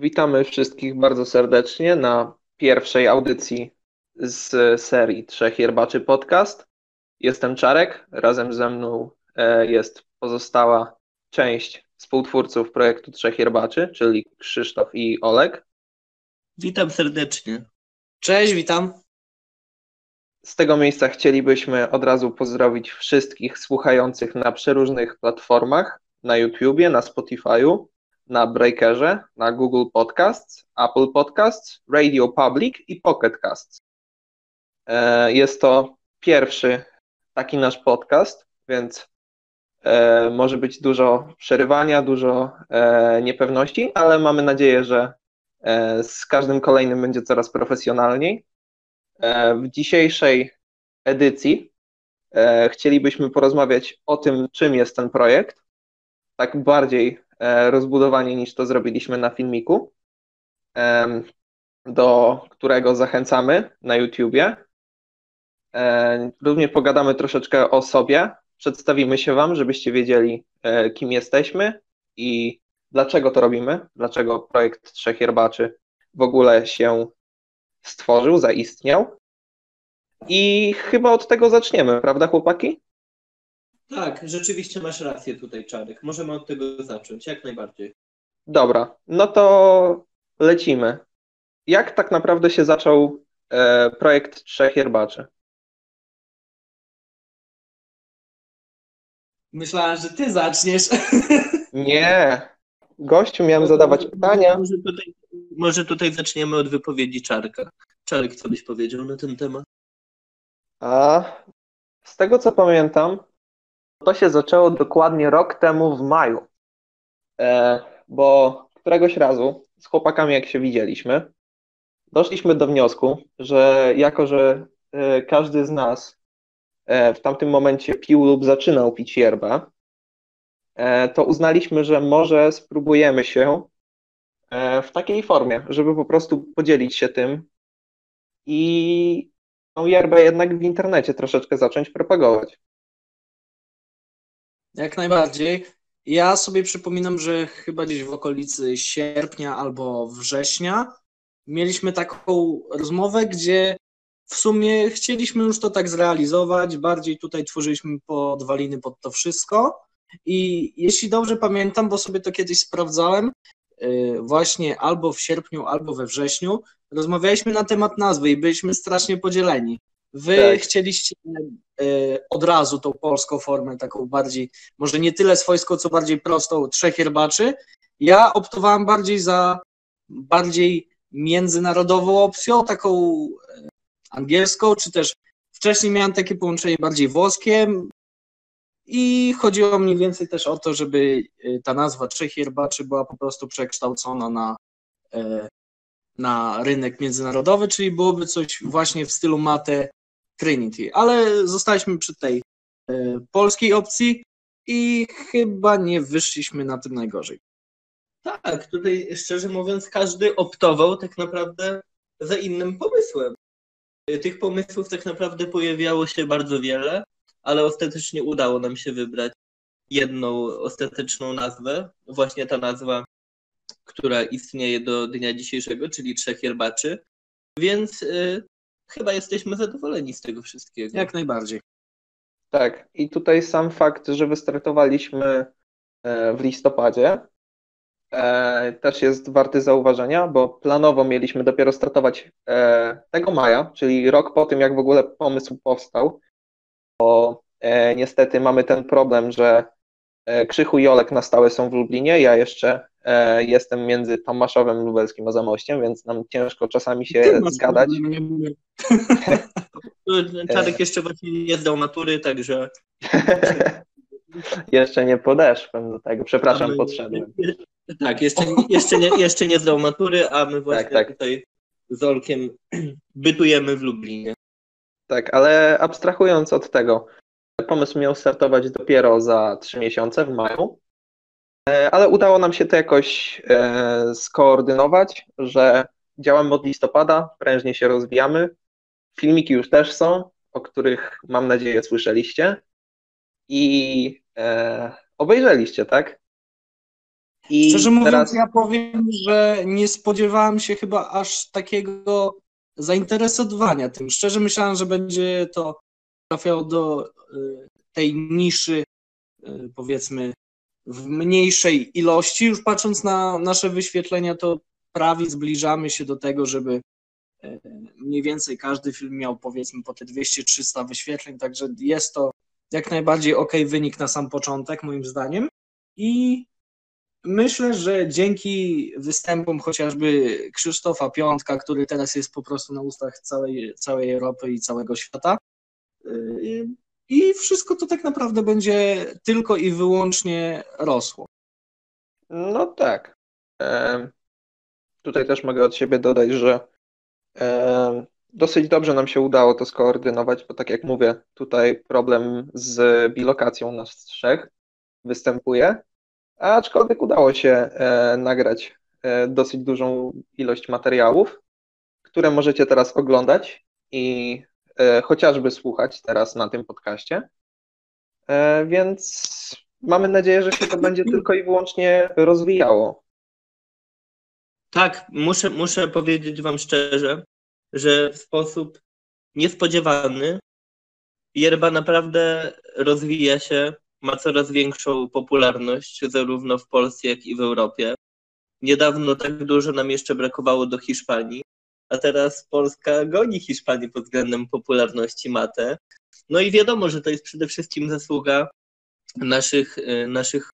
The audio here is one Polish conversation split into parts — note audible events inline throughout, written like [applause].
Witamy wszystkich bardzo serdecznie na pierwszej audycji z serii Trzech Jerbaczy Podcast. Jestem Czarek, razem ze mną e, jest pozostała część współtwórców projektu Trzech Jerbaczy, czyli Krzysztof i Olek. Witam serdecznie. Cześć, witam. Z tego miejsca chcielibyśmy od razu pozdrowić wszystkich słuchających na przeróżnych platformach, na YouTubie, na Spotify'u, na Breakerze, na Google Podcasts, Apple Podcasts, Radio Public i Pocket Casts. E, jest to pierwszy taki nasz podcast, więc e, może być dużo przerywania, dużo e, niepewności, ale mamy nadzieję, że z każdym kolejnym będzie coraz profesjonalniej. W dzisiejszej edycji chcielibyśmy porozmawiać o tym, czym jest ten projekt, tak bardziej rozbudowanie niż to zrobiliśmy na filmiku, do którego zachęcamy na YouTubie. E, również pogadamy troszeczkę o sobie, przedstawimy się Wam, żebyście wiedzieli, e, kim jesteśmy i dlaczego to robimy, dlaczego projekt Trzech Jerbaczy w ogóle się stworzył, zaistniał. I chyba od tego zaczniemy, prawda, chłopaki? Tak, rzeczywiście masz rację tutaj, Czarek. Możemy od tego zacząć, jak najbardziej. Dobra, no to lecimy. Jak tak naprawdę się zaczął e, projekt Trzech Jerbaczy? Myślałem, że ty zaczniesz. [laughs] Nie. Gościu, miałem zadawać pytania. Może tutaj, może tutaj zaczniemy od wypowiedzi Czarka. Czarek, co byś powiedział na ten temat? A z tego co pamiętam, to się zaczęło dokładnie rok temu w maju, e, bo któregoś razu z chłopakami, jak się widzieliśmy, doszliśmy do wniosku, że jako, że e, każdy z nas e, w tamtym momencie pił lub zaczynał pić yerbę, to uznaliśmy, że może spróbujemy się w takiej formie, żeby po prostu podzielić się tym i tą yerbę jednak w internecie troszeczkę zacząć propagować. Jak najbardziej. Ja sobie przypominam, że chyba gdzieś w okolicy sierpnia albo września mieliśmy taką rozmowę, gdzie w sumie chcieliśmy już to tak zrealizować, bardziej tutaj tworzyliśmy podwaliny pod to wszystko. I jeśli dobrze pamiętam, bo sobie to kiedyś sprawdzałem, y, właśnie albo w sierpniu, albo we wrześniu, rozmawialiśmy na temat nazwy i byliśmy strasznie podzieleni. Wy tak. chcieliście y, od razu tą polską formę, taką bardziej, może nie tyle swojską, co bardziej prostą, trzech herbaczy. Ja optowałem bardziej za bardziej międzynarodową opcją, taką e, angielską, czy też wcześniej miałem takie połączenie bardziej włoskie i chodziło mniej więcej też o to, żeby e, ta nazwa trzech herbaczy była po prostu przekształcona na na rynek międzynarodowy, czyli byłoby coś właśnie w stylu Mate Trinity, ale zostaliśmy przy tej e, polskiej opcji i chyba nie wyszliśmy na tym najgorzej. Tak, tutaj szczerze mówiąc, każdy optował tak naprawdę za innym pomysłem. E, tych pomysłów tak naprawdę pojawiało się bardzo wiele, ale ostatecznie udało nam się wybrać jedną ostateczną nazwę. Właśnie ta nazwa, która istnieje do dnia dzisiejszego, czyli Trzech Jerbaczy. Więc y, chyba jesteśmy zadowoleni z tego wszystkiego. Jak najbardziej. Tak, i tutaj sam fakt, że wystartowaliśmy e, w listopadzie, e, też jest warty zauważenia, bo planowo mieliśmy dopiero startować e, tego maja, czyli rok po tym, jak w ogóle pomysł powstał, bo niestety mamy ten problem, że Krzychu i Olek na stałe są w Lublinie, ja jeszcze jestem między Tomaszowem Lubelskim a Zamościem, więc nam ciężko czasami się zgadać. [laughs] [laughs] Czarek jeszcze właśnie nie zdał matury, także... [laughs] jeszcze nie podeszłem do tego, przepraszam, podszedłem. Tak, jeszcze, jeszcze, nie, jeszcze nie zdał matury, a my właśnie tak, tak. tutaj z Olkiem [clears throat] bytujemy w Lublinie. Tak, ale abstrahując od tego, pomysł miał startować dopiero za trzy miesiące, w maju, E, ale udało nam się to jakoś e, skoordynować, że działamy od listopada, prężnie się rozwijamy. Filmiki już też są, o których mam nadzieję słyszeliście i e, obejrzeliście, tak? I Szczerze mówiąc, teraz... ja powiem, że nie spodziewałem się chyba aż takiego zainteresowania tym. Szczerze myślałem, że będzie to trafiało do y, tej niszy, powiedzmy, w mniejszej ilości. Już patrząc na nasze wyświetlenia, to prawie zbliżamy się do tego, żeby y, mniej więcej każdy film miał powiedzmy po te 200-300 wyświetleń, także jest to jak najbardziej ok wynik na sam początek, moim zdaniem. I myślę, że dzięki występom chociażby Krzysztofa Piątka, który teraz jest po prostu na ustach całej, całej Europy i całego świata, yy, i wszystko to tak naprawdę będzie tylko i wyłącznie rosło. No tak. E, tutaj też mogę od siebie dodać, że e, dosyć dobrze nam się udało to skoordynować, bo tak jak mówię, tutaj problem z bilokacją nas trzech występuje, aczkolwiek udało się e, nagrać e, dosyć dużą ilość materiałów, które możecie teraz oglądać i chociażby słuchać teraz na tym podcaście. E, więc mamy nadzieję, że się to będzie tylko i wyłącznie rozwijało. Tak, muszę, muszę powiedzieć Wam szczerze, że w sposób niespodziewany yerba naprawdę rozwija się, ma coraz większą popularność zarówno w Polsce, jak i w Europie. Niedawno tak dużo nam jeszcze brakowało do Hiszpanii, a teraz Polska goni Hiszpanię pod względem popularności mate. No i wiadomo, że to jest przede wszystkim zasługa naszych, y, naszych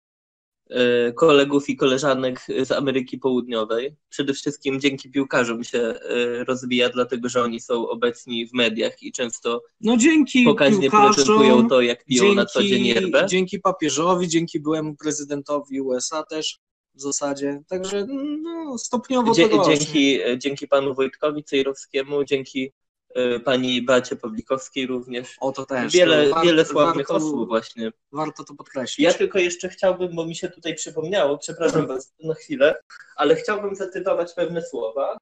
y, kolegów i koleżanek z Ameryki Południowej. Przede wszystkim dzięki piłkarzom się y, rozwija, dlatego że oni są obecni w mediach i często No dzięki pokaźnie prezentują to, jak piją dzięki, na co dzień yerbę. dzięki papieżowi, dzięki byłemu prezydentowi USA też w zasadzie. Także no, stopniowo Dzie- to dzięki, dzięki panu Wojtkowi Cejrowskiemu, dzięki y, pani Bacie Pawlikowskiej również. O to też. Wiele, to war- wiele sławnych warto, osób właśnie. Warto to podkreślić. Ja tylko jeszcze chciałbym, bo mi się tutaj przypomniało, przepraszam was na chwilę, ale chciałbym zacytować pewne słowa.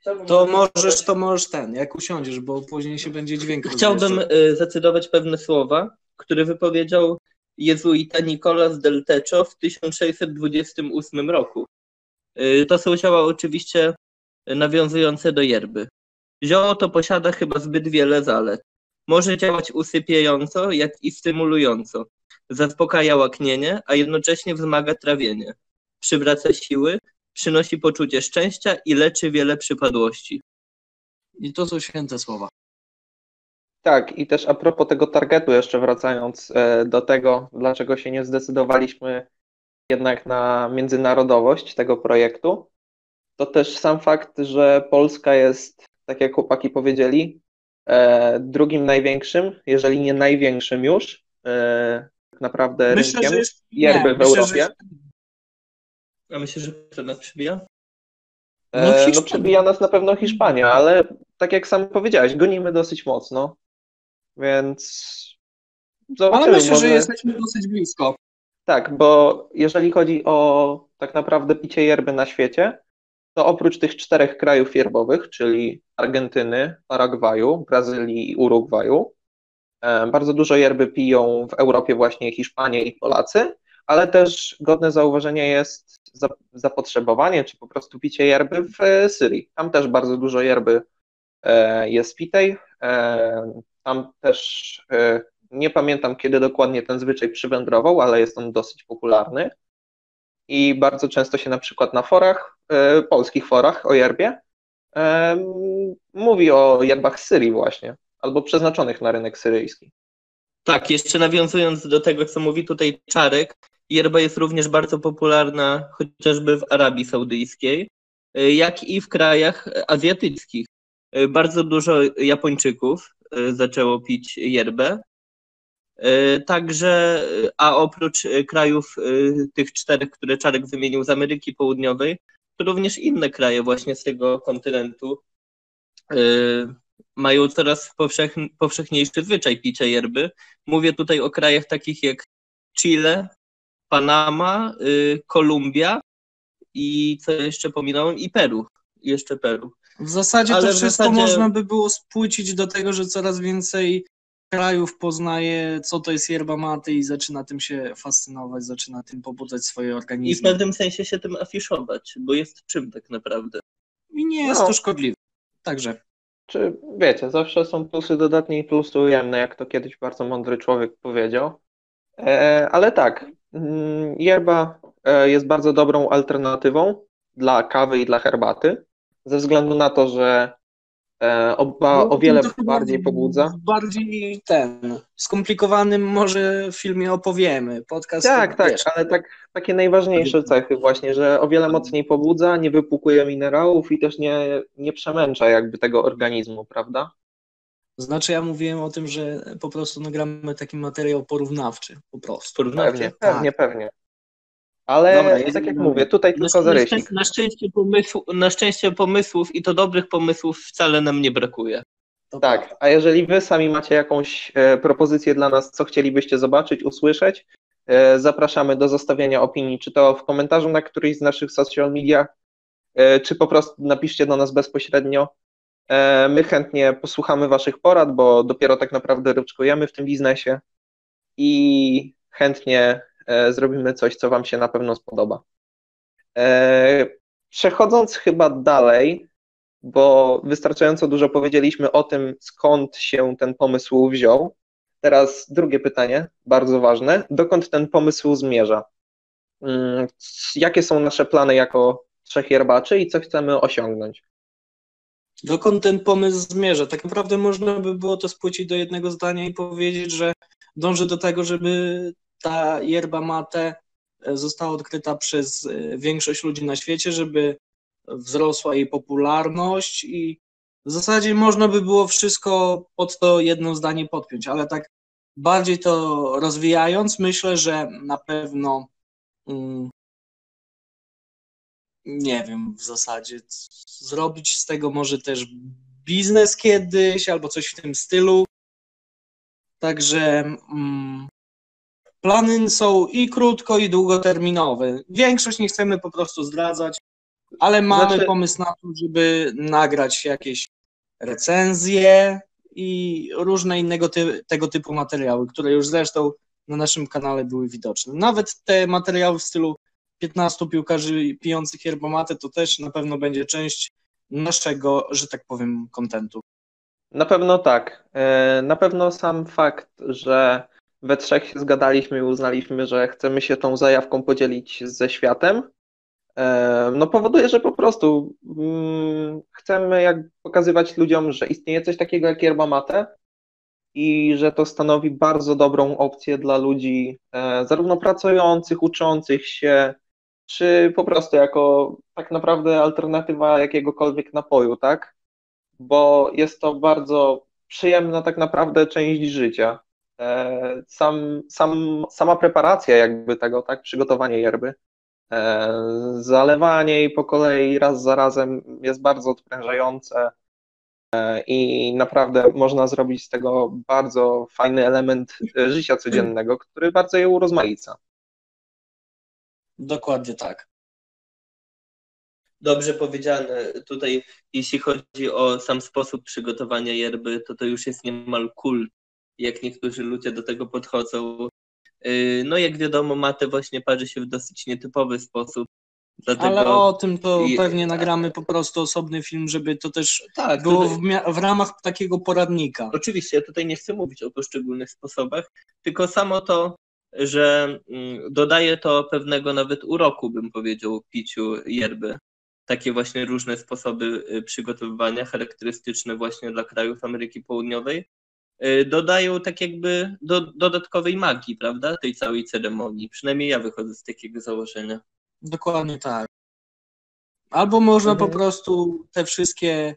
Chciałbym To zacytować- możesz, to możesz ten, jak usiądziesz, bo później się będzie dźwięk Chciałbym y, zacytować pewne słowa, które wypowiedział jezuita Nicolas del Techo w 1628 roku. Y, To są zioła oczywiście nawiązujące do yerby. Zioło to posiada chyba zbyt wiele zalet. Może działać usypiająco, jak i stymulująco. Zaspokaja łaknienie, a jednocześnie wzmaga trawienie. Przywraca siły, przynosi poczucie szczęścia i leczy wiele przypadłości. I to są święte słowa. Tak, i też a propos tego targetu, jeszcze wracając e, do tego, dlaczego się nie zdecydowaliśmy jednak na międzynarodowość tego projektu, to też sam fakt, że Polska jest, tak jak chłopaki powiedzieli, e, drugim największym, jeżeli nie największym już, e, tak naprawdę Myślę, rynkiem że w myślę, Europie. że- A myślę, że kto nas przybija? No, No przebija nas na pewno Hiszpania, ale tak jak sam powiedziałeś, gonimy dosyć mocno, więc Ale zobaczymy. myślę, może... że jesteśmy dosyć blisko. Tak, bo jeżeli chodzi o tak naprawdę picie yerby na świecie, to oprócz tych czterech krajów yerbowych, czyli Argentyny, Paragwaju, Brazylii i Urugwaju, e, bardzo dużo yerby piją w Europie właśnie Hiszpanie i Polacy, ale też godne zauważenia jest za- zapotrzebowanie, czy po prostu picie yerby w e, Syrii. Tam też bardzo dużo yerby e, jest pitej. Tam też e, nie pamiętam, kiedy dokładnie ten zwyczaj przywędrował, ale jest on dosyć popularny. I bardzo często się na przykład na forach, e, polskich forach o yerbie, e, mówi o yerbach z Syrii właśnie, albo przeznaczonych na rynek syryjski. Tak, jeszcze nawiązując do tego, co mówi tutaj Czarek, yerba jest również bardzo popularna chociażby w Arabii Saudyjskiej, jak i w krajach azjatyckich. Bardzo dużo Japończyków zaczęło pić yerbę. Y, Także, y, a oprócz y, krajów y, tych czterech, które Czarek wymienił z Ameryki Południowej, to również inne kraje właśnie z tego kontynentu y, mają coraz powszechn- powszechniejszy zwyczaj picia yerby. Mówię tutaj o krajach takich jak Chile, Panama, y, Kolumbia i co jeszcze pominąłem? I Peru. Jeszcze Peru. W zasadzie Ale to wszystko zasadzie- można by było spłycić do tego, że coraz więcej krajów poznaje, co to jest yerba mate i zaczyna tym się fascynować, zaczyna tym pobudzać swoje I w organizmy. pewnym sensie się tym afiszować, bo jest czym tak naprawdę. I nie jest No. to szkodliwe. Także Czy wiecie, zawsze są plusy dodatnie i plusy ujemne, jak to kiedyś bardzo mądry człowiek powiedział. E, ale tak, mm, yerba e, jest bardzo dobrą alternatywą dla kawy i dla herbaty, ze względu na to, że e, oba, No, o wiele bardziej w- pobudza. W bardziej ten, skomplikowanym może filmie opowiemy. Podcast Tak, tak, wiesz, ale tak, takie najważniejsze cechy właśnie, że o wiele mocniej pobudza, nie wypłukuje minerałów i też nie, nie przemęcza jakby tego organizmu, prawda? Znaczy ja mówiłem o tym, że po prostu nagramy taki materiał porównawczy, po prostu. Porównawczy. Pewnie, Tak. pewnie, pewnie. Ale Dobra, tak jak mówię, tutaj Na, tylko na, zarysik. szczę- na, szczęście pomysłu, na szczęście pomysłów i to dobrych pomysłów wcale nam nie brakuje. Tak, a jeżeli wy sami macie jakąś e, propozycję dla nas, co chcielibyście zobaczyć, usłyszeć, e, zapraszamy do zostawienia opinii, czy to w komentarzu na któryś z naszych social mediach, e, czy po prostu napiszcie do nas bezpośrednio. E, my chętnie posłuchamy waszych porad, bo dopiero tak naprawdę ryczkujemy w tym biznesie i chętnie zrobimy coś, co wam się na pewno spodoba. E, Przechodząc chyba dalej, bo wystarczająco dużo powiedzieliśmy o tym, skąd się ten pomysł wziął. Teraz drugie pytanie, bardzo ważne. Dokąd ten pomysł zmierza? Mm, Jakie są nasze plany jako trzech jerbaczy i co chcemy osiągnąć? Dokąd ten pomysł zmierza? Tak naprawdę można by było to spłycić do jednego zdania i powiedzieć, że dąży do tego, żeby ta yerba mate e, została odkryta przez e, większość ludzi na świecie, żeby wzrosła jej popularność i w zasadzie można by było wszystko pod to jedno zdanie podpiąć, ale tak bardziej to rozwijając, myślę, że na pewno mm, nie wiem w zasadzie, zrobić z tego może też biznes kiedyś albo coś w tym stylu. Także mm, plany są i krótko, i długoterminowe. Większość nie chcemy po prostu zdradzać, ale mamy Znaczy- pomysł na to, żeby nagrać jakieś recenzje i różne innego ty tego typu materiały, które już zresztą na naszym kanale były widoczne. Nawet te materiały w stylu 15 piłkarzy pijących yerbomatę to też na pewno będzie część naszego, że tak powiem, kontentu. Na pewno tak. E, Na pewno sam fakt, że we trzech się zgadaliśmy i uznaliśmy, że chcemy się tą zajawką podzielić ze światem, e, no powoduje, że po prostu mm, chcemy jak pokazywać ludziom, że istnieje coś takiego jak yerba mate i że to stanowi bardzo dobrą opcję dla ludzi, e, zarówno pracujących, uczących się, czy po prostu jako tak naprawdę alternatywa jakiegokolwiek napoju, tak? bo jest to bardzo przyjemna tak naprawdę część życia. E, Sam, sam, sama preparacja jakby tego, tak, przygotowanie yerby, e, zalewanie jej po kolei raz za razem jest bardzo odprężające e, i naprawdę można zrobić z tego bardzo fajny element życia codziennego, który bardzo je urozmaica. Dokładnie tak. Dobrze powiedziane. Tutaj, jeśli chodzi o sam sposób przygotowania yerby, to to już jest niemal kult, jak niektórzy ludzie do tego podchodzą. Yy, No, jak wiadomo, matę właśnie parzy się w dosyć nietypowy sposób. Dlatego, Ale o tym to pewnie nagramy po prostu osobny film, żeby to też tak, było w, w ramach takiego poradnika. oczywiście, ja tutaj nie chcę mówić o poszczególnych sposobach, tylko samo to, że mm, dodaje to pewnego nawet uroku, bym powiedział, piciu yerby. Takie właśnie różne sposoby y, przygotowywania, charakterystyczne właśnie dla krajów Ameryki Południowej, y, dodają tak jakby do, dodatkowej magii, prawda, tej całej ceremonii. Przynajmniej ja wychodzę z takiego założenia. Dokładnie tak. Albo można Mhm. po prostu te wszystkie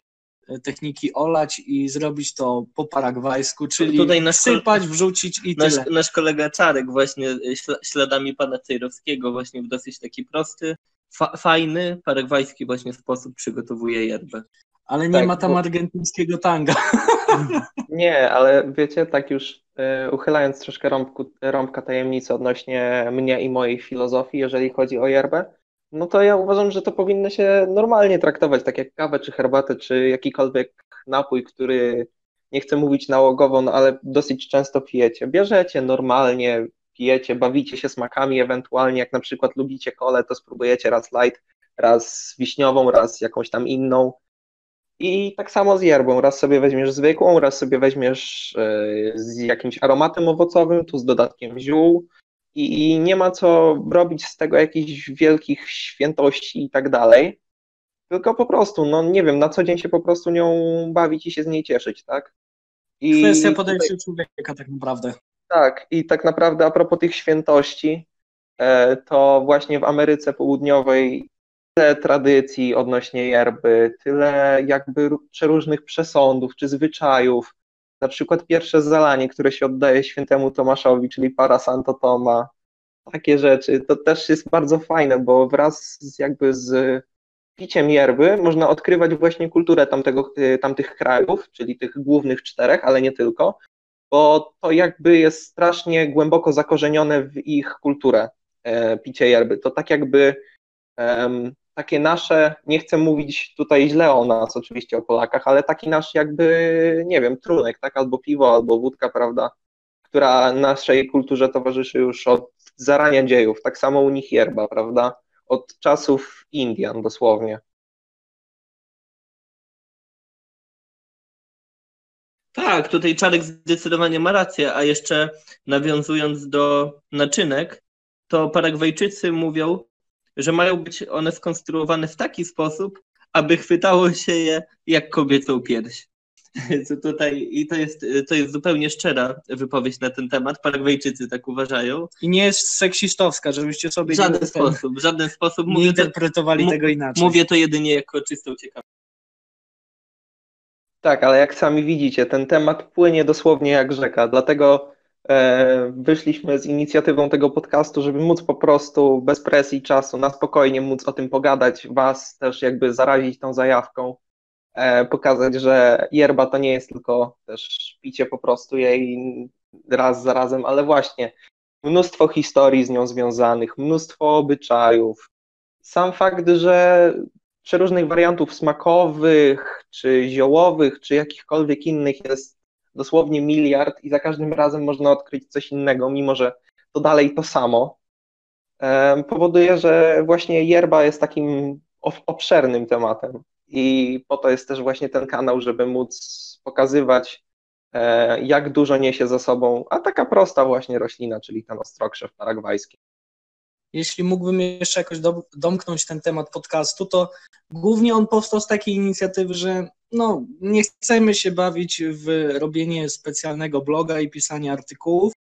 e, techniki olać i zrobić to po paragwajsku, czyli Tutaj nasz sypać, wrzucić i Nasz, tyle. nasz kolega Czarek właśnie y, śla- śladami pana Cejrowskiego właśnie w dosyć taki prosty, fa- fajny, paragwajski właśnie sposób przygotowuje yerbę. Ale nie tak, ma tam bo- argentyńskiego tanga. [laughs] Nie, ale wiecie, tak już e, uchylając troszkę rąbku, rąbka tajemnicy odnośnie mnie i mojej filozofii, jeżeli chodzi o yerbę, no to ja uważam, że to powinno się normalnie traktować, tak jak kawę, czy herbatę, czy jakikolwiek napój, który nie chcę mówić nałogowo, no ale dosyć często pijecie. Bierzecie normalnie, pijecie, bawicie się smakami, ewentualnie jak na przykład lubicie kole, to spróbujecie raz light, raz wiśniową, raz jakąś tam inną. I tak samo z yerbą. Raz sobie weźmiesz zwykłą, raz sobie weźmiesz e, z jakimś aromatem owocowym, tu z dodatkiem ziół. I nie ma co robić z tego jakichś wielkich świętości i tak dalej. Tylko po prostu, no nie wiem, na co dzień się po prostu nią bawić i się z niej cieszyć, tak? I Kwestia podejścia człowieka tak naprawdę. Tak, i tak naprawdę a propos tych świętości, e, to właśnie w Ameryce Południowej tyle tradycji odnośnie yerby, tyle jakby przeróżnych przesądów czy zwyczajów. Na przykład pierwsze zalanie, które się oddaje świętemu Tomaszowi, czyli para Santo Toma. Takie rzeczy. To też jest bardzo fajne, bo wraz z jakby z piciem yerby można odkrywać właśnie kulturę tamtego, tamtych krajów, czyli tych głównych czterech, ale nie tylko, bo to jakby jest strasznie głęboko zakorzenione w ich kulturę e, picie yerby. To tak jakby takie nasze, nie chcę mówić tutaj źle o nas, oczywiście o Polakach, ale taki nasz jakby, nie wiem, trunek, tak, albo piwo, albo wódka, prawda, która naszej kulturze towarzyszy już od zarania dziejów. Tak samo u nich yerba, prawda, od czasów Indian dosłownie. Tak, tutaj Czarek zdecydowanie ma rację, a jeszcze nawiązując do naczynek, to Paragwajczycy mówią, że mają być one skonstruowane w taki sposób, aby chwytało się je jak kobiecą pierś. Co tutaj, I to jest, to jest zupełnie szczera wypowiedź na ten temat. Paragwajczycy tak uważają. I nie jest seksistowska, żebyście sobie w żaden sposób, w żaden sposób nie mówię interpretowali to, tego inaczej. Mówię to jedynie jako czystą ciekawostkę. Tak, ale jak sami widzicie, ten temat płynie dosłownie jak rzeka, dlatego wyszliśmy z inicjatywą tego podcastu, żeby móc po prostu bez presji czasu, na spokojnie móc o tym pogadać, was też jakby zarazić tą zajawką, e, pokazać, że yerba to nie jest tylko też picie po prostu jej raz za razem, ale właśnie mnóstwo historii z nią związanych, mnóstwo obyczajów. Sam fakt, że przeróżnych wariantów smakowych, czy ziołowych, czy jakichkolwiek innych jest dosłownie miliard i za każdym razem można odkryć coś innego, mimo że to dalej to samo. Powoduje, że właśnie yerba jest takim obszernym tematem i po to jest też właśnie ten kanał, żeby móc pokazywać, e, jak dużo niesie za sobą, a taka prosta właśnie roślina, czyli ten ostrokrzew paragwajski. Jeśli mógłbym jeszcze jakoś domknąć ten temat podcastu, to głównie on powstał z takiej inicjatywy, że no, nie chcemy się bawić w robienie specjalnego bloga i pisanie artykułów,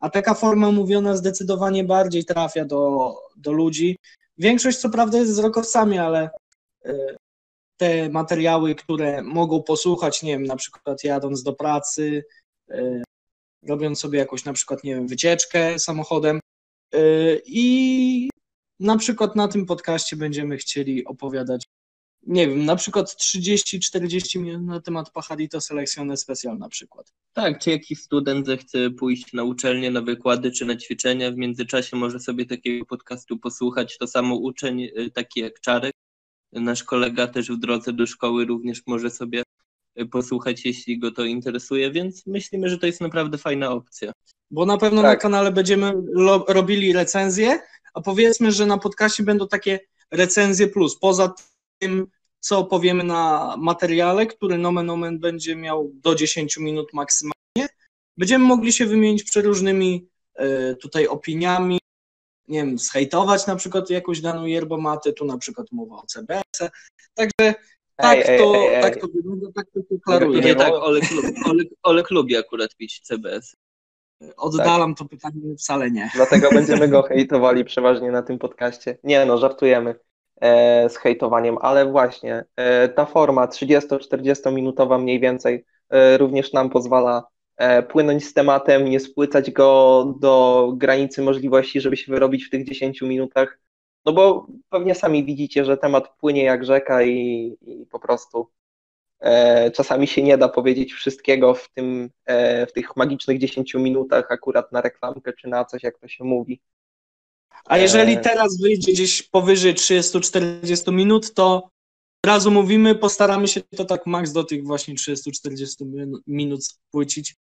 a taka forma mówiona zdecydowanie bardziej trafia do, do ludzi. Większość co prawda jest z rokowcami, ale e, te materiały, które mogą posłuchać, nie wiem, na przykład jadąc do pracy, e, robiąc sobie jakąś na przykład, nie wiem, wycieczkę samochodem, I na przykład na tym podcaście będziemy chcieli opowiadać, nie wiem, na przykład 30-40 minut na temat Pachadito Selección Especial na przykład. Tak, czy jakiś student zechce pójść na uczelnię, na wykłady czy na ćwiczenia, w międzyczasie może sobie takiego podcastu posłuchać. To samo uczeń, y, taki jak Czarek, nasz kolega też w drodze do szkoły również może sobie y, posłuchać, jeśli go to interesuje, więc myślimy, że to jest naprawdę fajna opcja bo na pewno tak. na kanale będziemy robili recenzje, a powiedzmy, że na podcaście będą takie recenzje plus. Poza tym, co powiemy na materiale, który nomen omen będzie miał do 10 minut maksymalnie, będziemy mogli się wymienić przeróżnymi y, tutaj opiniami, nie wiem, zhejtować na przykład jakąś daną yerbomatę, tu na przykład mowa o CBS. Także tak, ej, to, ej, ej, tak to wygląda, tak to deklaruje. Nie tak, Olek, Olek, Olek lubi akurat pić CBS. Oddalam tak. to pytanie, wcale nie. Dlatego [laughs] będziemy go hejtowali przeważnie na tym podcaście. Nie no, żartujemy e, z hejtowaniem, ale właśnie e, ta forma 30-40 minutowa mniej więcej e, również nam pozwala e, płynąć z tematem, nie spłycać go do granicy możliwości, żeby się wyrobić w tych 10 minutach. No bo pewnie sami widzicie, że temat płynie jak rzeka i, i po prostu czasami się nie da powiedzieć wszystkiego w, tym, e, w tych magicznych 10 minutach, akurat na reklamkę czy na coś, jak to się mówi. A jeżeli e, teraz wyjdzie gdzieś powyżej 30-40 minut, to razu mówimy, postaramy się to tak maks do tych właśnie 30-40 minut spłycić.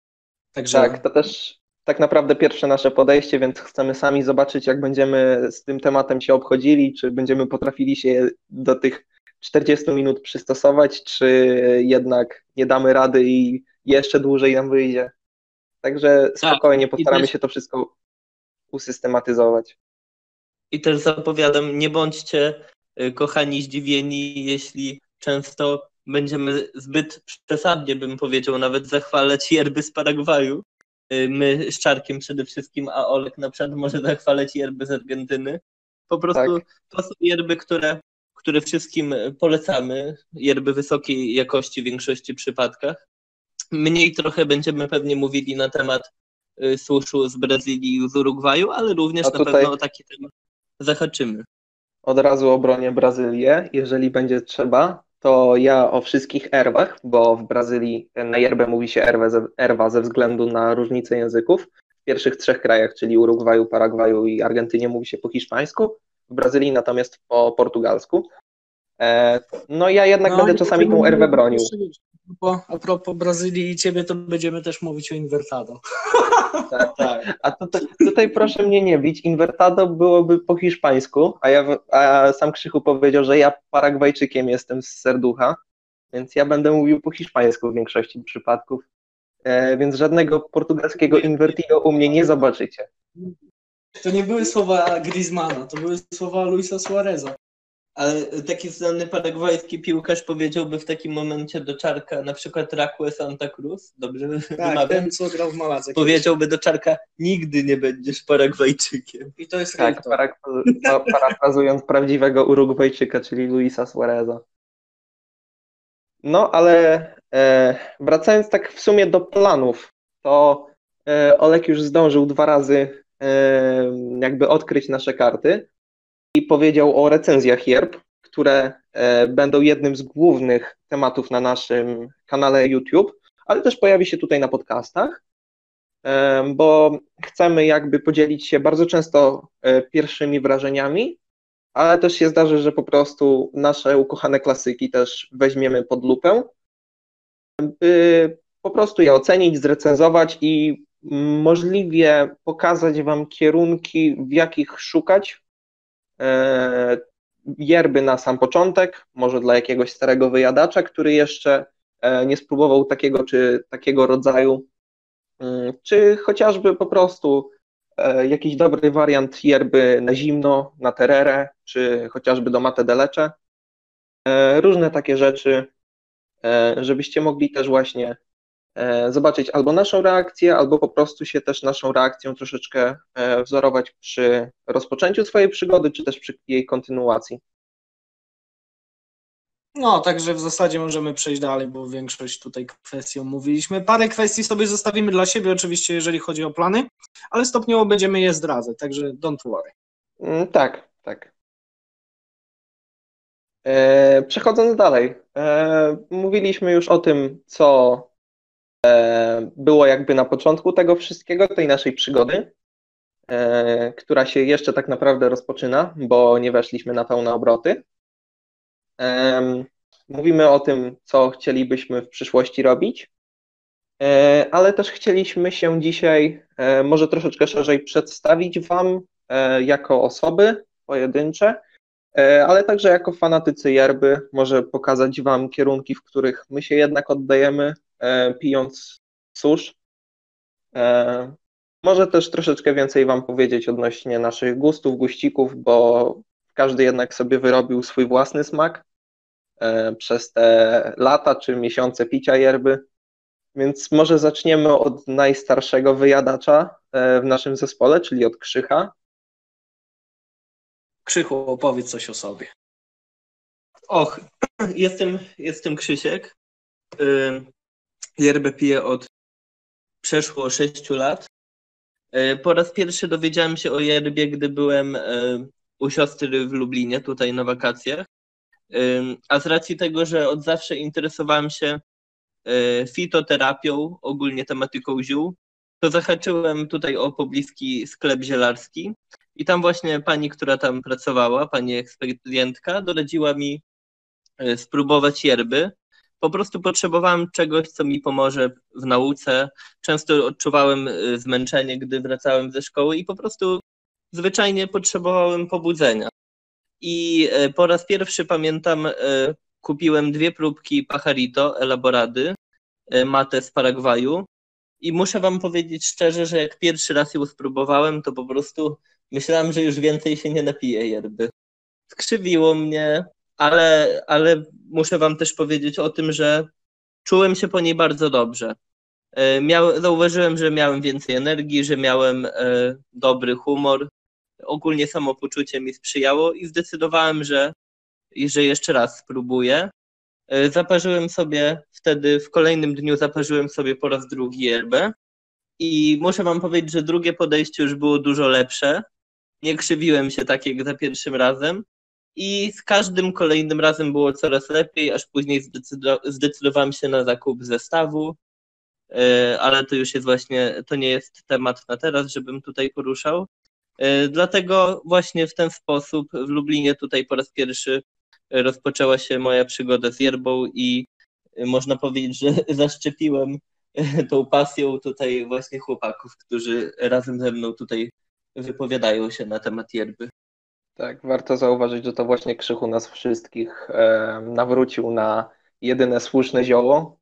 Także... Tak, to też tak naprawdę pierwsze nasze podejście, więc chcemy sami zobaczyć, jak będziemy z tym tematem się obchodzili, czy będziemy potrafili się do tych 40 minut przystosować, czy jednak nie damy rady i jeszcze dłużej nam wyjdzie. Także tak, spokojnie postaramy też, się to wszystko usystematyzować. I też zapowiadam, nie bądźcie y, kochani zdziwieni, jeśli często będziemy zbyt przesadnie, bym powiedział, nawet zachwalać yerby z Paragwaju. Y, my z Czarkiem przede wszystkim, a Olek na przykład może zachwalać yerby z Argentyny. Po prostu tak. to są yerby, które, które wszystkim polecamy. Yerby wysokiej jakości w większości przypadkach. Mniej trochę będziemy pewnie mówili na temat y, suszu z Brazylii i z Urugwaju, ale również na pewno o taki temat zahaczymy. Od razu obronię Brazylię, jeżeli będzie trzeba, to ja o wszystkich erwach, bo w Brazylii na yerbę mówi się erwa ze względu na różnicę języków. W pierwszych trzech krajach, czyli Urugwaju, Paragwaju i Argentynie mówi się po hiszpańsku, w Brazylii natomiast po portugalsku. E, no ja jednak no, będę czasami tą erwę bronił. A propos Brazylii i ciebie, to będziemy też mówić o invertado. Tak, tak. A tutaj, tutaj proszę mnie nie bić, invertado byłoby po hiszpańsku, a, ja, a sam Krzychu powiedział, że ja Paragwajczykiem jestem z serducha, więc ja będę mówił po hiszpańsku w większości przypadków. E, więc żadnego portugalskiego invertido u mnie nie zobaczycie. To nie były słowa Griezmana, to były słowa Luisa Suareza. Ale taki znany paragwajski piłkarz powiedziałby w takim momencie do Czarka, na przykład Rakue Santa Cruz, dobrze tak, wymawiam? ten co grał w Maladze. Powiedziałby do Czarka, nigdy nie będziesz Paragwajczykiem. I to jest Tak, parak parafrazując prawdziwego Urugwajczyka, czyli Luisa Suareza. No, ale e, wracając tak w sumie do planów, to e, Olek już zdążył dwa razy jakby odkryć nasze karty i powiedział o recenzjach yerb, które e, będą jednym z głównych tematów na naszym kanale YouTube, ale też pojawi się tutaj na podcastach, bo chcemy jakby podzielić się bardzo często e, pierwszymi wrażeniami, ale też się zdarzy, że po prostu nasze ukochane klasyki też weźmiemy pod lupę, by po prostu je ocenić, zrecenzować i możliwie pokazać Wam kierunki, w jakich szukać E, yerby na sam początek, może dla jakiegoś starego wyjadacza, który jeszcze e, nie spróbował takiego czy takiego rodzaju, mm, czy chociażby po prostu e, jakiś dobry wariant yerby na zimno, na tererę, czy chociażby do mate delecze. Różne takie rzeczy, żebyście mogli też właśnie zobaczyć albo naszą reakcję, albo po prostu się też naszą reakcją troszeczkę e, wzorować przy rozpoczęciu swojej przygody, czy też przy jej kontynuacji. No, także w zasadzie możemy przejść dalej, bo większość tutaj kwestii omówiliśmy. Parę kwestii sobie zostawimy dla siebie, oczywiście, jeżeli chodzi o plany, ale stopniowo będziemy je zdradzać, także don't worry. Mm, tak, tak. E, przechodząc dalej, e, mówiliśmy już o tym, co E, było jakby na początku tego wszystkiego, tej naszej przygody, e, która się jeszcze tak naprawdę rozpoczyna, bo nie weszliśmy na pełne obroty. E, mówimy o tym, co chcielibyśmy w przyszłości robić, ale też chcieliśmy się dzisiaj może troszeczkę szerzej przedstawić Wam jako osoby pojedyncze, ale także jako fanatycy yerby, może pokazać Wam kierunki, w których my się jednak oddajemy, E, pijąc susz. E, może też troszeczkę więcej Wam powiedzieć odnośnie naszych gustów, guścików, bo każdy jednak sobie wyrobił swój własny smak e, przez te lata czy miesiące picia yerby. Więc może zaczniemy od najstarszego wyjadacza w naszym zespole, czyli od Krzycha. Krzychu, opowiedz coś o sobie. Och, [clears throat] jestem, jestem Krzysiek. Yerbę piję od przeszło 6 lat. E, po raz pierwszy dowiedziałem się o yerbie, gdy byłem e, u siostry w Lublinie, tutaj na wakacjach. E, a z racji tego, że od zawsze interesowałem się fitoterapią, ogólnie tematyką ziół, to zahaczyłem tutaj o pobliski sklep zielarski i tam właśnie pani, która tam pracowała, pani ekspedientka, doradziła mi spróbować yerby. Po prostu potrzebowałem czegoś, co mi pomoże w nauce. Często odczuwałem e, zmęczenie, gdy wracałem ze szkoły i po prostu zwyczajnie potrzebowałem pobudzenia. I e, po raz pierwszy pamiętam, kupiłem dwie próbki Pajarito Elaborady, matę z Paragwaju. I muszę wam powiedzieć szczerze, że jak pierwszy raz ją spróbowałem, to po prostu myślałem, że już więcej się nie napiję yerby. Skrzywiło mnie, ale, ale muszę wam też powiedzieć o tym, że czułem się po niej bardzo dobrze. E, miał, zauważyłem, że miałem więcej energii, że miałem e, dobry humor. Ogólnie samopoczucie mi sprzyjało i zdecydowałem, że, że jeszcze raz spróbuję. E, zaparzyłem sobie wtedy, w kolejnym dniu zaparzyłem sobie po raz drugi yerbę i muszę wam powiedzieć, że drugie podejście już było dużo lepsze. Nie krzywiłem się tak jak za pierwszym razem i z każdym kolejnym razem było coraz lepiej, aż później zdecydowałem się na zakup zestawu, e, ale to już jest właśnie, to nie jest temat na teraz, żebym tutaj poruszał. E, dlatego właśnie w ten sposób w Lublinie tutaj po raz pierwszy rozpoczęła się moja przygoda z yerbą i można powiedzieć, że [laughs] zaszczepiłem tą pasją tutaj właśnie chłopaków, którzy razem ze mną tutaj wypowiadają się na temat yerby. Tak, warto zauważyć, że to właśnie Krzychu nas wszystkich e, nawrócił na jedyne słuszne zioło,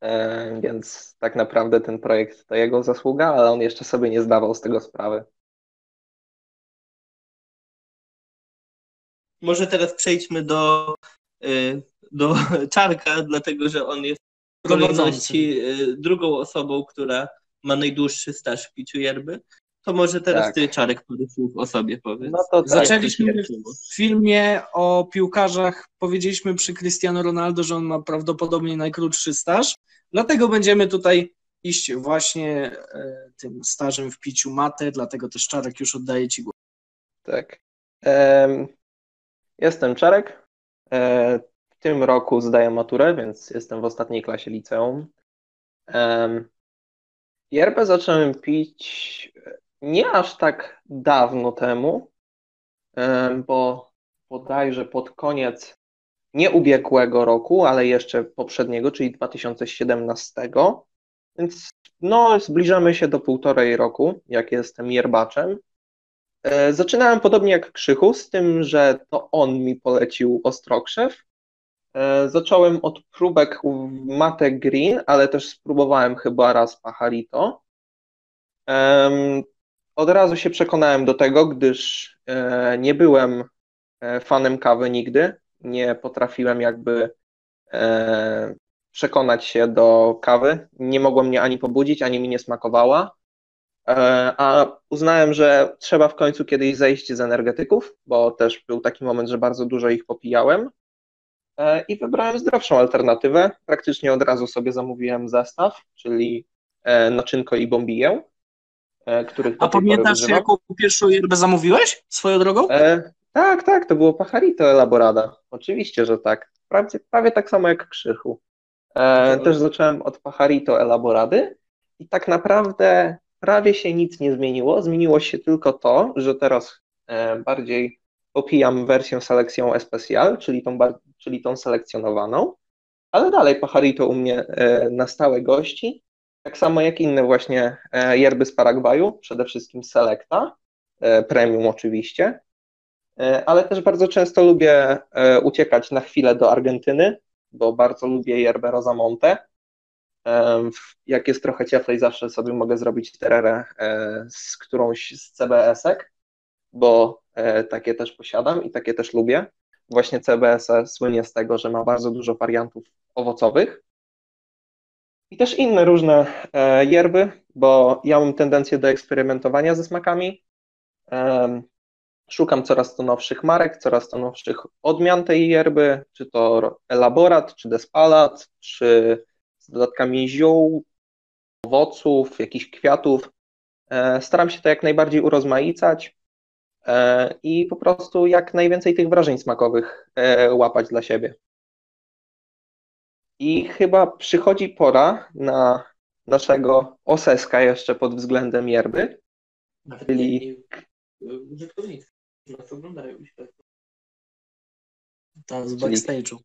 e, więc tak naprawdę ten projekt to jego zasługa, ale on jeszcze sobie nie zdawał z tego sprawy. Może teraz przejdźmy do, y, do [laughs] Czarka, dlatego że on jest w kolejności y, drugą osobą, która ma najdłuższy staż w piciu yerby. To może teraz tak. ty, Czarek, parę słów o sobie powiedz. No to tak, Zaczęliśmy w filmie o piłkarzach, powiedzieliśmy przy Cristiano Ronaldo, że on ma prawdopodobnie najkrótszy staż, dlatego będziemy tutaj iść właśnie e, tym stażem w piciu matę, dlatego też Czarek już oddaje ci głos. Tak. Jestem Czarek. E, w tym roku zdaję maturę, więc jestem w ostatniej klasie liceum. Yerbę zacząłem pić nie aż tak dawno temu, bo bodajże pod koniec nie ubiegłego roku, ale jeszcze poprzedniego, czyli 2017. Więc no, zbliżamy się do półtorej roku, jak jestem yerbaczem. E, zaczynałem podobnie jak Krzychu, z tym, że to on mi polecił Ostrokrzew. E, zacząłem od próbek Mate Green, ale też spróbowałem chyba raz Pacharito. Od razu się przekonałem do tego, gdyż e, nie byłem fanem kawy nigdy. Nie potrafiłem jakby przekonać się do kawy. Nie mogła mnie ani pobudzić, ani mi nie smakowała. E, a uznałem, że trzeba w końcu kiedyś zejść z energetyków, bo też był taki moment, że bardzo dużo ich popijałem. E, I wybrałem zdrowszą alternatywę. Praktycznie od razu sobie zamówiłem zestaw, czyli e, naczynko i bombiję, których A pamiętasz, jaką pierwszą yerbę zamówiłeś swoją drogą? E, tak, tak, to było Pacharito Elaborada. Oczywiście, że tak. Prawie, prawie tak samo jak Krzychu. E, też zacząłem od Pacharito Elaborady i tak naprawdę prawie się nic nie zmieniło. Zmieniło się tylko to, że teraz e, bardziej popijam wersję selekcją especial, czyli tą, czyli tą selekcjonowaną, ale dalej Pajarito u mnie e, na stałe gości, tak samo jak inne właśnie e, yerby z Paragwaju, przede wszystkim Selecta, premium oczywiście, ale też bardzo często lubię uciekać na chwilę do Argentyny, bo bardzo lubię yerbę Rosamonte, jak jest trochę cieplej, zawsze sobie mogę zrobić tererę e, z którąś z CBS-ek, bo e, takie też posiadam i takie też lubię. Właśnie CBS słynie z tego, że ma bardzo dużo wariantów owocowych. I też inne różne e, yerby, bo ja mam tendencję do eksperymentowania ze smakami. Szukam coraz to nowszych marek, coraz to nowszych odmian tej yerby, czy to elaborat, czy despalat, czy z dodatkami ziół, owoców, jakichś kwiatów. E, staram się to jak najbardziej urozmaicać e, i po prostu jak najwięcej tych wrażeń smakowych e, łapać dla siebie. I chyba przychodzi pora na naszego oseska jeszcze pod względem yerby, czyli... Użytkownicy nas oglądają. Ta z Czyli- backstage'u.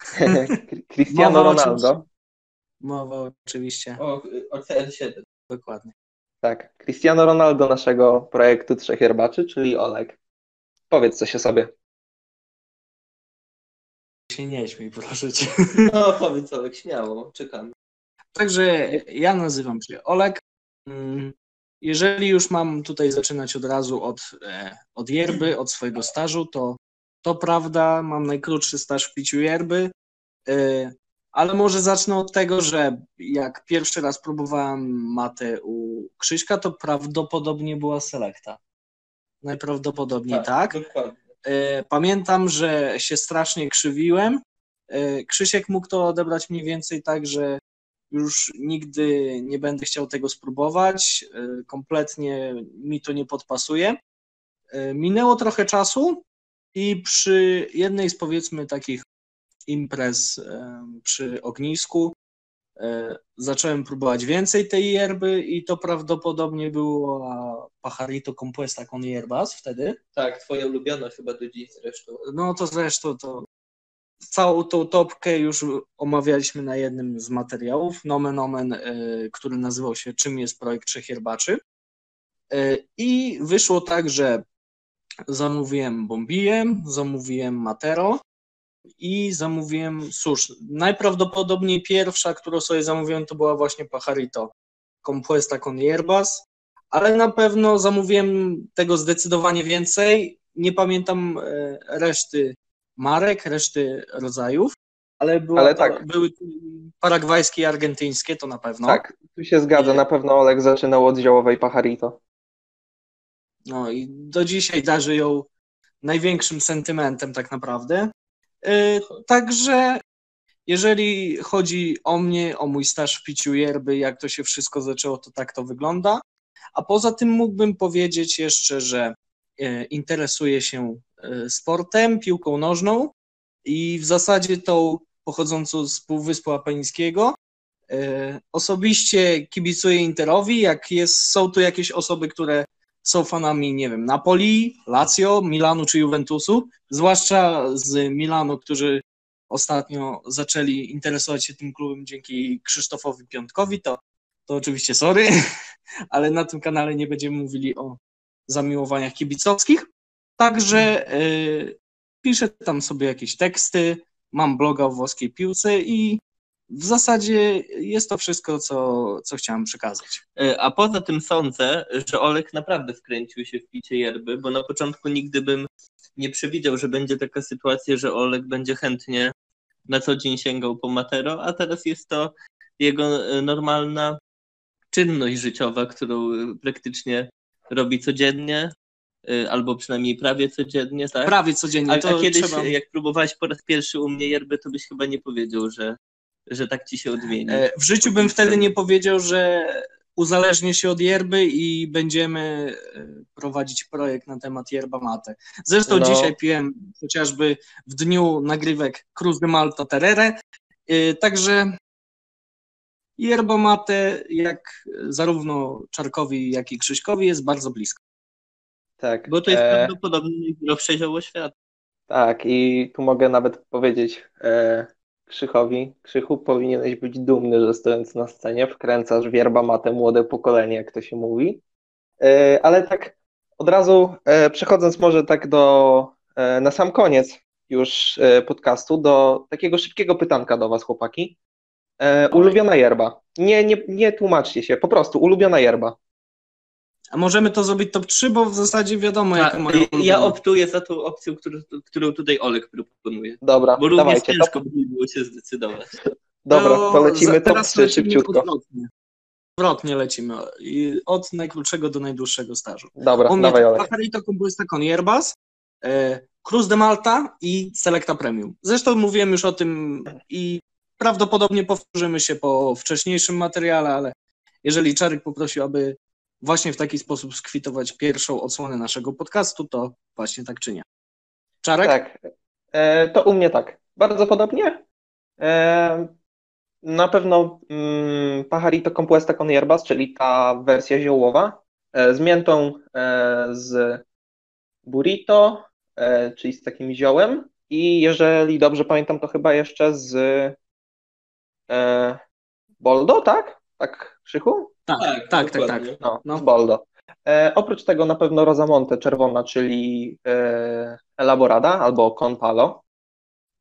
[laughs] Cristiano Ronaldo. Mowa oczywiście, O, o CR7. dokładnie. Tak, Cristiano Ronaldo naszego projektu Trzech Herbaczy, czyli Olek. Powiedz coś o sobie. Się nie śmiej, proszę cię. No powiedz Olek, śmiało, czekamy. Także ja nazywam się Olek. Mm, Jeżeli już mam tutaj zaczynać od razu od, e, od yerby, od swojego stażu, to to prawda, mam najkrótszy staż w piciu yerby, e, ale może zacznę od tego, że jak pierwszy raz próbowałem matę u Krzyśka, to prawdopodobnie była selekta. Najprawdopodobniej tak. Dokładnie. E, Pamiętam, że się strasznie krzywiłem. E, Krzysiek mógł to odebrać mniej więcej tak, że już nigdy nie będę chciał tego spróbować. E, Kompletnie mi to nie podpasuje. Minęło trochę czasu i przy jednej z powiedzmy takich imprez przy ognisku zacząłem próbować więcej tej yerby i to prawdopodobnie była Pajarito Compuesta con Hierbas wtedy. Tak, twoja ulubiona chyba do dziś zresztą. No to zresztą to całą tą topkę już omawialiśmy na jednym z materiałów, nomen omen, y, który nazywał się Czym jest projekt Trzech Herbaczy. Y, I wyszło tak, że zamówiłem Bombiję, zamówiłem Matero i zamówiłem susz. Najprawdopodobniej pierwsza, którą sobie zamówiłem, to była właśnie Pajarito Compuesta con Hierbas, ale na pewno zamówiłem tego zdecydowanie więcej. Nie pamiętam e, reszty marek, reszty rodzajów, ale, była Ale tak. były paragwajskie i argentyńskie, to na pewno. Tak, tu się zgadza. Na pewno Olek zaczynał od ziołowej Pajarito. No i do dzisiaj darzy ją największym sentymentem tak naprawdę. E, Także jeżeli chodzi o mnie, o mój staż w piciu yerby, jak to się wszystko zaczęło, to tak to wygląda. A poza tym mógłbym powiedzieć jeszcze, że e, interesuję się e, sportem, piłką nożną i w zasadzie tą pochodzącą z Półwyspu Apenińskiego. Osobiście kibicuję Interowi, jak jest, są tu jakieś osoby, które są fanami, nie wiem, Napoli, Lazio, Milanu czy Juventusu, zwłaszcza z Milanu, którzy ostatnio zaczęli interesować się tym klubem dzięki Krzysztofowi Piątkowi, to, to oczywiście sorry, [laughs] ale na tym kanale nie będziemy mówili o zamiłowaniach kibicowskich. Także y, piszę tam sobie jakieś teksty, mam bloga o włoskiej piłce i w zasadzie jest to wszystko, co, co chciałem przekazać. E, A poza tym sądzę, że Olek naprawdę wkręcił się w picie yerby, bo na początku nigdy bym nie przewidział, że będzie taka sytuacja, że Olek będzie chętnie na co dzień sięgał po Matero, a teraz jest to jego e, normalna czynność życiowa, którą praktycznie robi codziennie, e, albo przynajmniej prawie codziennie, tak? Prawie codziennie. A, a kiedyś, trzeba... jak próbowałeś po raz pierwszy u mnie yerby, to byś chyba nie powiedział, że, że tak ci się odmieni. E, W życiu bym wtedy nie powiedział, że uzależnię się od yerby i będziemy e, prowadzić projekt na temat yerba mate. Zresztą No. dzisiaj piłem chociażby w dniu nagrywek Cruz de Malta Terere, E, także yerba mate jak zarówno Czarkowi, jak i Krzyśkowi jest bardzo blisko. Tak. Bo to jest e, prawdopodobnie najzdrowsze zioło świata. Tak, i tu mogę nawet powiedzieć e, Krzychowi, Krzychu, powinieneś być dumny, że stojąc na scenie wkręcasz wierba matę młode pokolenie, jak to się mówi. E, ale tak od razu e, przechodząc może tak do, e, na sam koniec już podcastu, do takiego szybkiego pytanka do was, chłopaki. Ulubiona yerba. Nie, nie, nie tłumaczcie się, po prostu ulubiona yerba. A możemy to zrobić top 3, bo w zasadzie wiadomo, Ta, jaka moja ja optuję za tą opcją, którą, którą tutaj Olek proponuje. Dobra, Bo również dawajcie, ciężko top, by było się zdecydować. dobra, to lecimy za- top teraz 3 lecimy szybciutko. Odwrotnie. odwrotnie lecimy. I Od najkrótszego do najdłuższego stażu. Dobra, U mnie dawaj Olek. Pajarito Compuesta con Hierbas, e, Cruz de Malta i Selecta Premium. Zresztą mówiłem już o tym i prawdopodobnie powtórzymy się po wcześniejszym materiale, ale jeżeli Czarek poprosił, aby właśnie w taki sposób skwitować pierwszą odsłonę naszego podcastu, to właśnie tak czynię. Czarek? Tak, e, to u mnie tak. Bardzo podobnie. E, na pewno mm, Pajarito Compuesta con Hierbas, czyli ta wersja ziołowa, e, z miętą, e, z burrito, e, czyli z takim ziołem I jeżeli dobrze pamiętam, to chyba jeszcze z e, Boldo, tak? Tak, Krzychu? Tak, tak, tak, tak. tak. No, No. z Boldo. E, oprócz tego na pewno Rosamonte czerwona, czyli e, Elaborada albo Conpalo.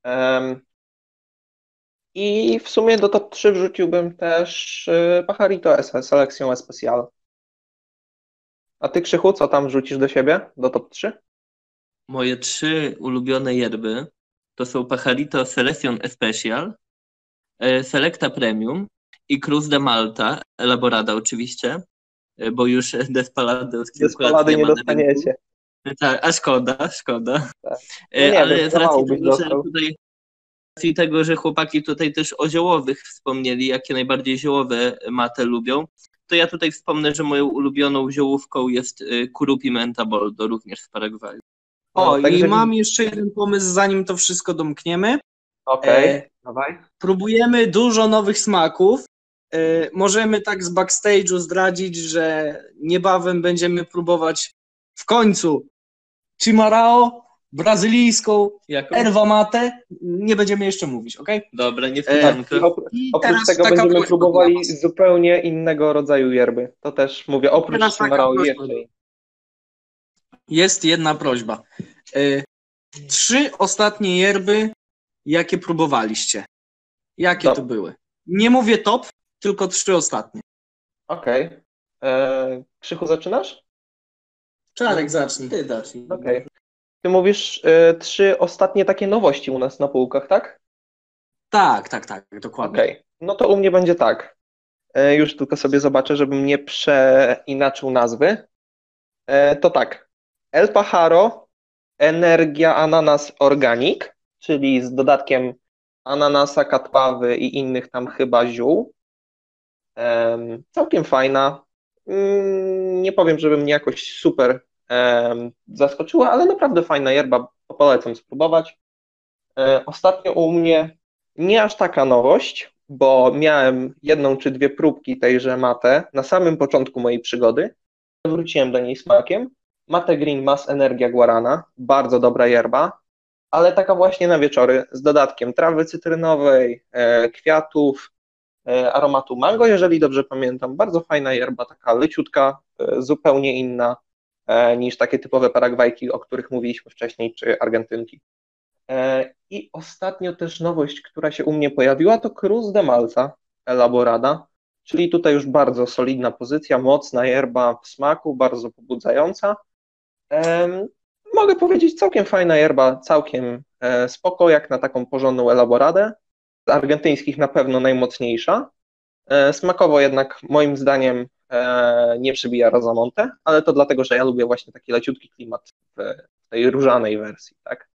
Em, I w sumie do top 3 wrzuciłbym też e, Pajarito S, Selección Especial. A ty, Krzychu, co tam wrzucisz do siebie, do top 3? Moje trzy ulubione yerby to są Pajarito Selection Especial, e, Selecta Premium i Cruz de Malta, Elaborada oczywiście, e, bo już [laughs] Despalady od kilku Despalady nie na dostaniecie. Tak, a szkoda, szkoda. Tak. E, No nie, Ale z racji tego, że tutaj racji tego, że chłopaki tutaj też o ziołowych wspomnieli, jakie najbardziej ziołowe mate lubią, to ja tutaj wspomnę, że moją ulubioną ziołówką jest e, Kuru Pimenta Boldo, również z Paragwaju. O, No, także i mam jeszcze jeden pomysł, zanim to wszystko domkniemy. Okej, E, dawaj. Próbujemy dużo nowych smaków. E, Możemy tak z backstage'u zdradzić, że niebawem będziemy próbować w końcu Chimarao, brazylijską, Jaką? erwa mate. Nie będziemy jeszcze mówić, ok? Dobra, I niespodzianka. op- I oprócz tego będziemy próbowali zupełnie innego rodzaju yerby. To też mówię, oprócz jeszcze. inny. Jest jedna prośba. E, Trzy ostatnie yerby, jakie próbowaliście. Jakie Top. to były? Nie mówię top, tylko trzy ostatnie. Okej. E, Krzychu, zaczynasz? Czarek, zacznij. Ty zacznij. Okej. Ty mówisz e, trzy ostatnie takie nowości u nas na półkach, tak? Tak, tak, tak, dokładnie. Okej. No to u mnie będzie tak. E, już tylko sobie zobaczę, żebym nie przeinaczył nazwy. E, to tak. El Pajaro Energia Ananas Organic, czyli z dodatkiem ananasa, katpawy i innych tam chyba ziół. Em, całkiem fajna. Mm, nie powiem, żeby mnie jakoś super zaskoczyła, ale naprawdę fajna yerba. Polecam spróbować. E, ostatnio u mnie nie aż taka nowość, bo miałem jedną czy dwie próbki tejże mate na samym początku mojej przygody. Wróciłem do niej smakiem. Mate Green Mass Energia Guarana, bardzo dobra yerba, ale taka właśnie na wieczory z dodatkiem trawy cytrynowej, e, kwiatów, aromatu mango, jeżeli dobrze pamiętam. Bardzo fajna yerba, taka leciutka, e, zupełnie inna e, niż takie typowe paragwajki, o których mówiliśmy wcześniej, czy argentynki. E, I ostatnio też nowość, która się u mnie pojawiła, to Cruz de Malta Elaborada, czyli tutaj już bardzo solidna pozycja, mocna yerba w smaku, bardzo pobudzająca. Mogę powiedzieć, całkiem fajna yerba, całkiem e, spoko, jak na taką porządną elaboradę. Z argentyńskich na pewno najmocniejsza. E, Smakowo jednak moim zdaniem e, nie przybija Rosamonte, ale to dlatego, że ja lubię właśnie taki leciutki klimat w tej różanej wersji, tak?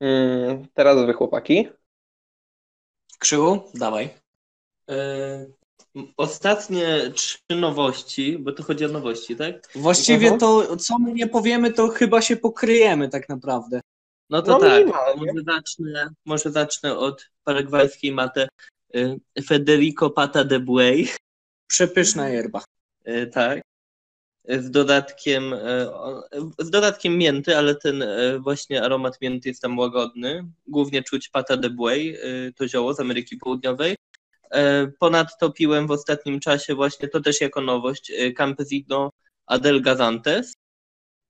Mm, Teraz wy chłopaki. Krzywu, dawaj. E, Ostatnie trzy nowości, bo to chodzi o nowości, tak? Właściwie Mhm. to, co my nie powiemy, to chyba się pokryjemy tak naprawdę. No to No, tak, minimalnie. może zacznę, może zacznę od paragwajskiej maty e, Federico Pata de Buey, Przepyszna yerba. e, tak, z dodatkiem, o- z dodatkiem mięty, ale ten właśnie aromat mięty jest tam łagodny. Głównie czuć Pata de Buey, to zioło z Ameryki Południowej. Ponadto piłem w ostatnim czasie właśnie, to też jako nowość, Campesino Adel Gazantes.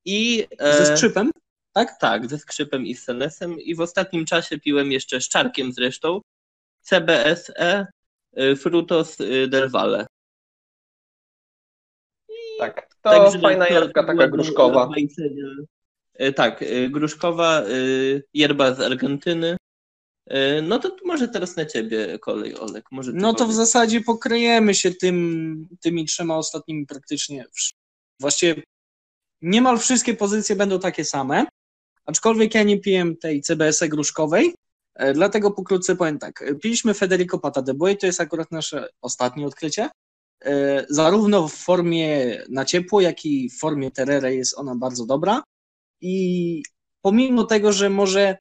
I, e, Ze skrzypem? Tak, tak, ze skrzypem i z senesem. I w ostatnim czasie piłem jeszcze z czarkiem zresztą CBSE y, Frutos y, del Valle. Tak, to Także fajna to- taka była gruszkowa. Y, Tak, gruszkowa, yerba z Argentyny. No to może teraz na ciebie kolej, Olek. Może No to w powiesz. zasadzie pokryjemy się tym, tymi trzema ostatnimi praktycznie. Właściwie niemal wszystkie pozycje będą takie same, aczkolwiek ja nie piłem tej CBS-e gruszkowej, e, dlatego pokrótce powiem tak. Piliśmy Federico Pata de to jest akurat nasze ostatnie odkrycie. E, Zarówno w formie na ciepło, jak i w formie terere jest ona bardzo dobra. I pomimo tego, że może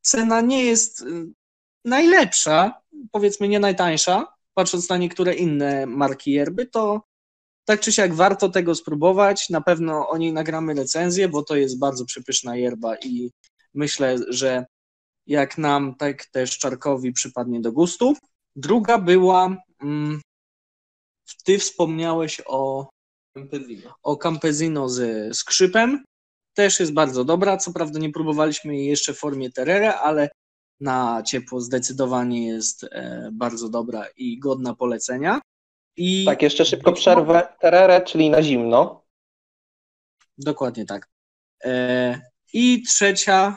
cena nie jest y, najlepsza, powiedzmy nie najtańsza, patrząc na niektóre inne marki yerby, to tak czy siak warto tego spróbować. Na pewno o niej nagramy recenzję, bo to jest bardzo przepyszna yerba i myślę, że jak nam, tak też Czarkowi przypadnie do gustu. Druga była, mm, ty wspomniałeś o, Campesino. o Campesino ze skrzypem. Też jest bardzo dobra. Co prawda nie próbowaliśmy jej jeszcze w formie terere, ale na ciepło zdecydowanie jest e, bardzo dobra i godna polecenia. I Tak, jeszcze szybko przerwę. Terere, czyli na zimno. Dokładnie tak. E, I trzecia,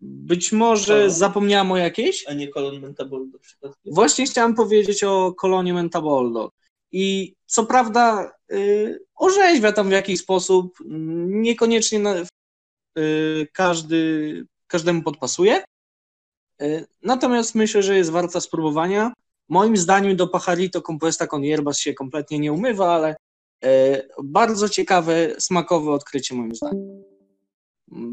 być może Kolon? zapomniałam o jakiejś. A nie kolon mentaboldo? Właśnie chciałam powiedzieć o kolonie Mentaboldo. I co prawda y, orzeźwia tam w jakiś sposób, niekoniecznie na, y, każdy, każdemu podpasuje. Y, natomiast myślę, że jest warta spróbowania. Moim zdaniem do Pacharito Compuesta con Hierbas się kompletnie nie umywa, ale y, bardzo ciekawe, smakowe odkrycie moim zdaniem.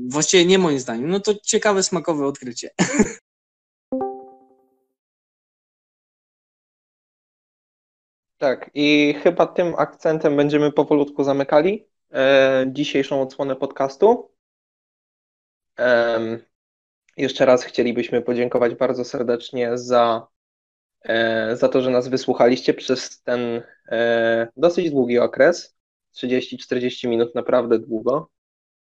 Właściwie nie moim zdaniem, no to ciekawe, smakowe odkrycie. [laughs] Tak, i chyba tym akcentem będziemy powolutku zamykali e, dzisiejszą odsłonę podcastu. Em, jeszcze raz chcielibyśmy podziękować bardzo serdecznie za, e, za to, że nas wysłuchaliście przez ten e, dosyć długi okres. 30-40 minut, naprawdę długo.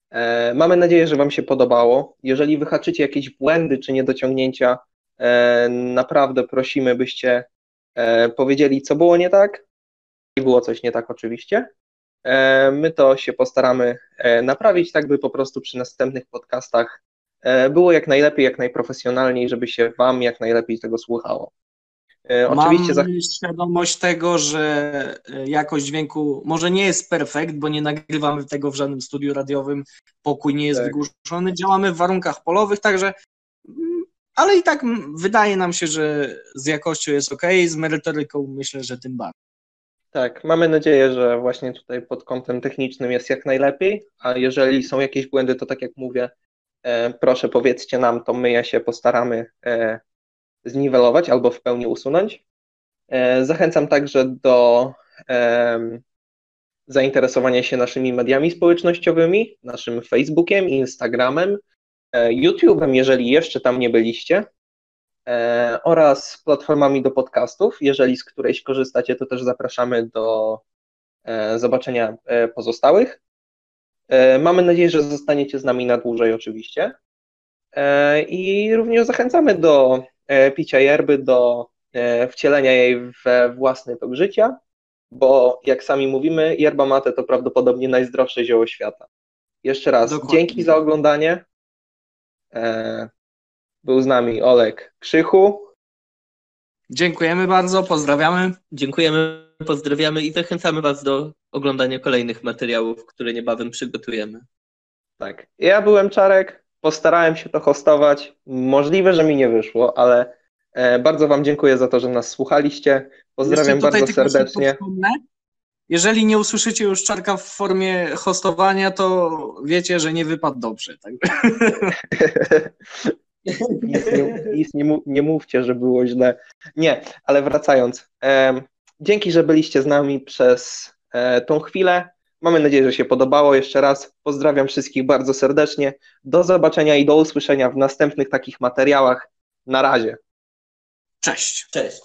E, mamy nadzieję, że Wam się podobało. Jeżeli wyhaczycie jakieś błędy czy niedociągnięcia, e, naprawdę prosimy, byście e, powiedzieli, co było nie tak. I było coś nie tak, oczywiście. E, my to się postaramy e, naprawić, tak by po prostu przy następnych podcastach e, było jak najlepiej, jak najprofesjonalniej, żeby się Wam jak najlepiej tego słuchało. E, Oczywiście za... Mam świadomość tego, że e, jakość dźwięku może nie jest perfekt, bo nie nagrywamy tego w żadnym studiu radiowym, pokój nie jest Tak. wygłuszony, działamy w warunkach polowych, także mm, ale i tak wydaje nam się, że z jakością jest ok, z merytoryką myślę, że tym bardziej. Tak, mamy nadzieję, że właśnie tutaj pod kątem technicznym jest jak najlepiej, a jeżeli są jakieś błędy, to tak jak mówię, e, proszę powiedzcie nam, to my je się postaramy e, zniwelować albo w pełni usunąć. E, zachęcam także do zainteresowania się naszymi mediami społecznościowymi, naszym Facebookiem, Instagramem, e, YouTube'em, jeżeli jeszcze tam nie byliście, e, oraz platformami do podcastów. Jeżeli z którejś korzystacie, to też zapraszamy do zobaczenia pozostałych. Mamy nadzieję, że zostaniecie z nami na dłużej, oczywiście. I również zachęcamy do picia yerby, do e, wcielenia jej we własny tok życia, bo jak sami mówimy, yerba mate to prawdopodobnie najzdrowsze zioło świata. Jeszcze raz, Dokładnie. dzięki za oglądanie. E, Był z nami Olek Krzychu. Dziękujemy bardzo, pozdrawiamy. Dziękujemy, pozdrawiamy i zachęcamy Was do oglądania kolejnych materiałów, które niebawem przygotujemy. Tak. Ja byłem Czarek, postarałem się to hostować. Możliwe, że mi nie wyszło, ale e, bardzo Wam dziękuję za to, że nas słuchaliście. Pozdrawiam bardzo serdecznie. Jeżeli nie usłyszycie już Czarka w formie hostowania, to wiecie, że nie wypadł dobrze. Tak? [laughs] nic nie, nic nie, mów- nie mówcie, że było źle. Nie, ale wracając. dzięki, że byliście z nami przez e, tą chwilę. Mamy nadzieję, że się podobało. Jeszcze raz pozdrawiam wszystkich bardzo serdecznie. Do zobaczenia i do usłyszenia w następnych takich materiałach. Na razie. Cześć. Cześć.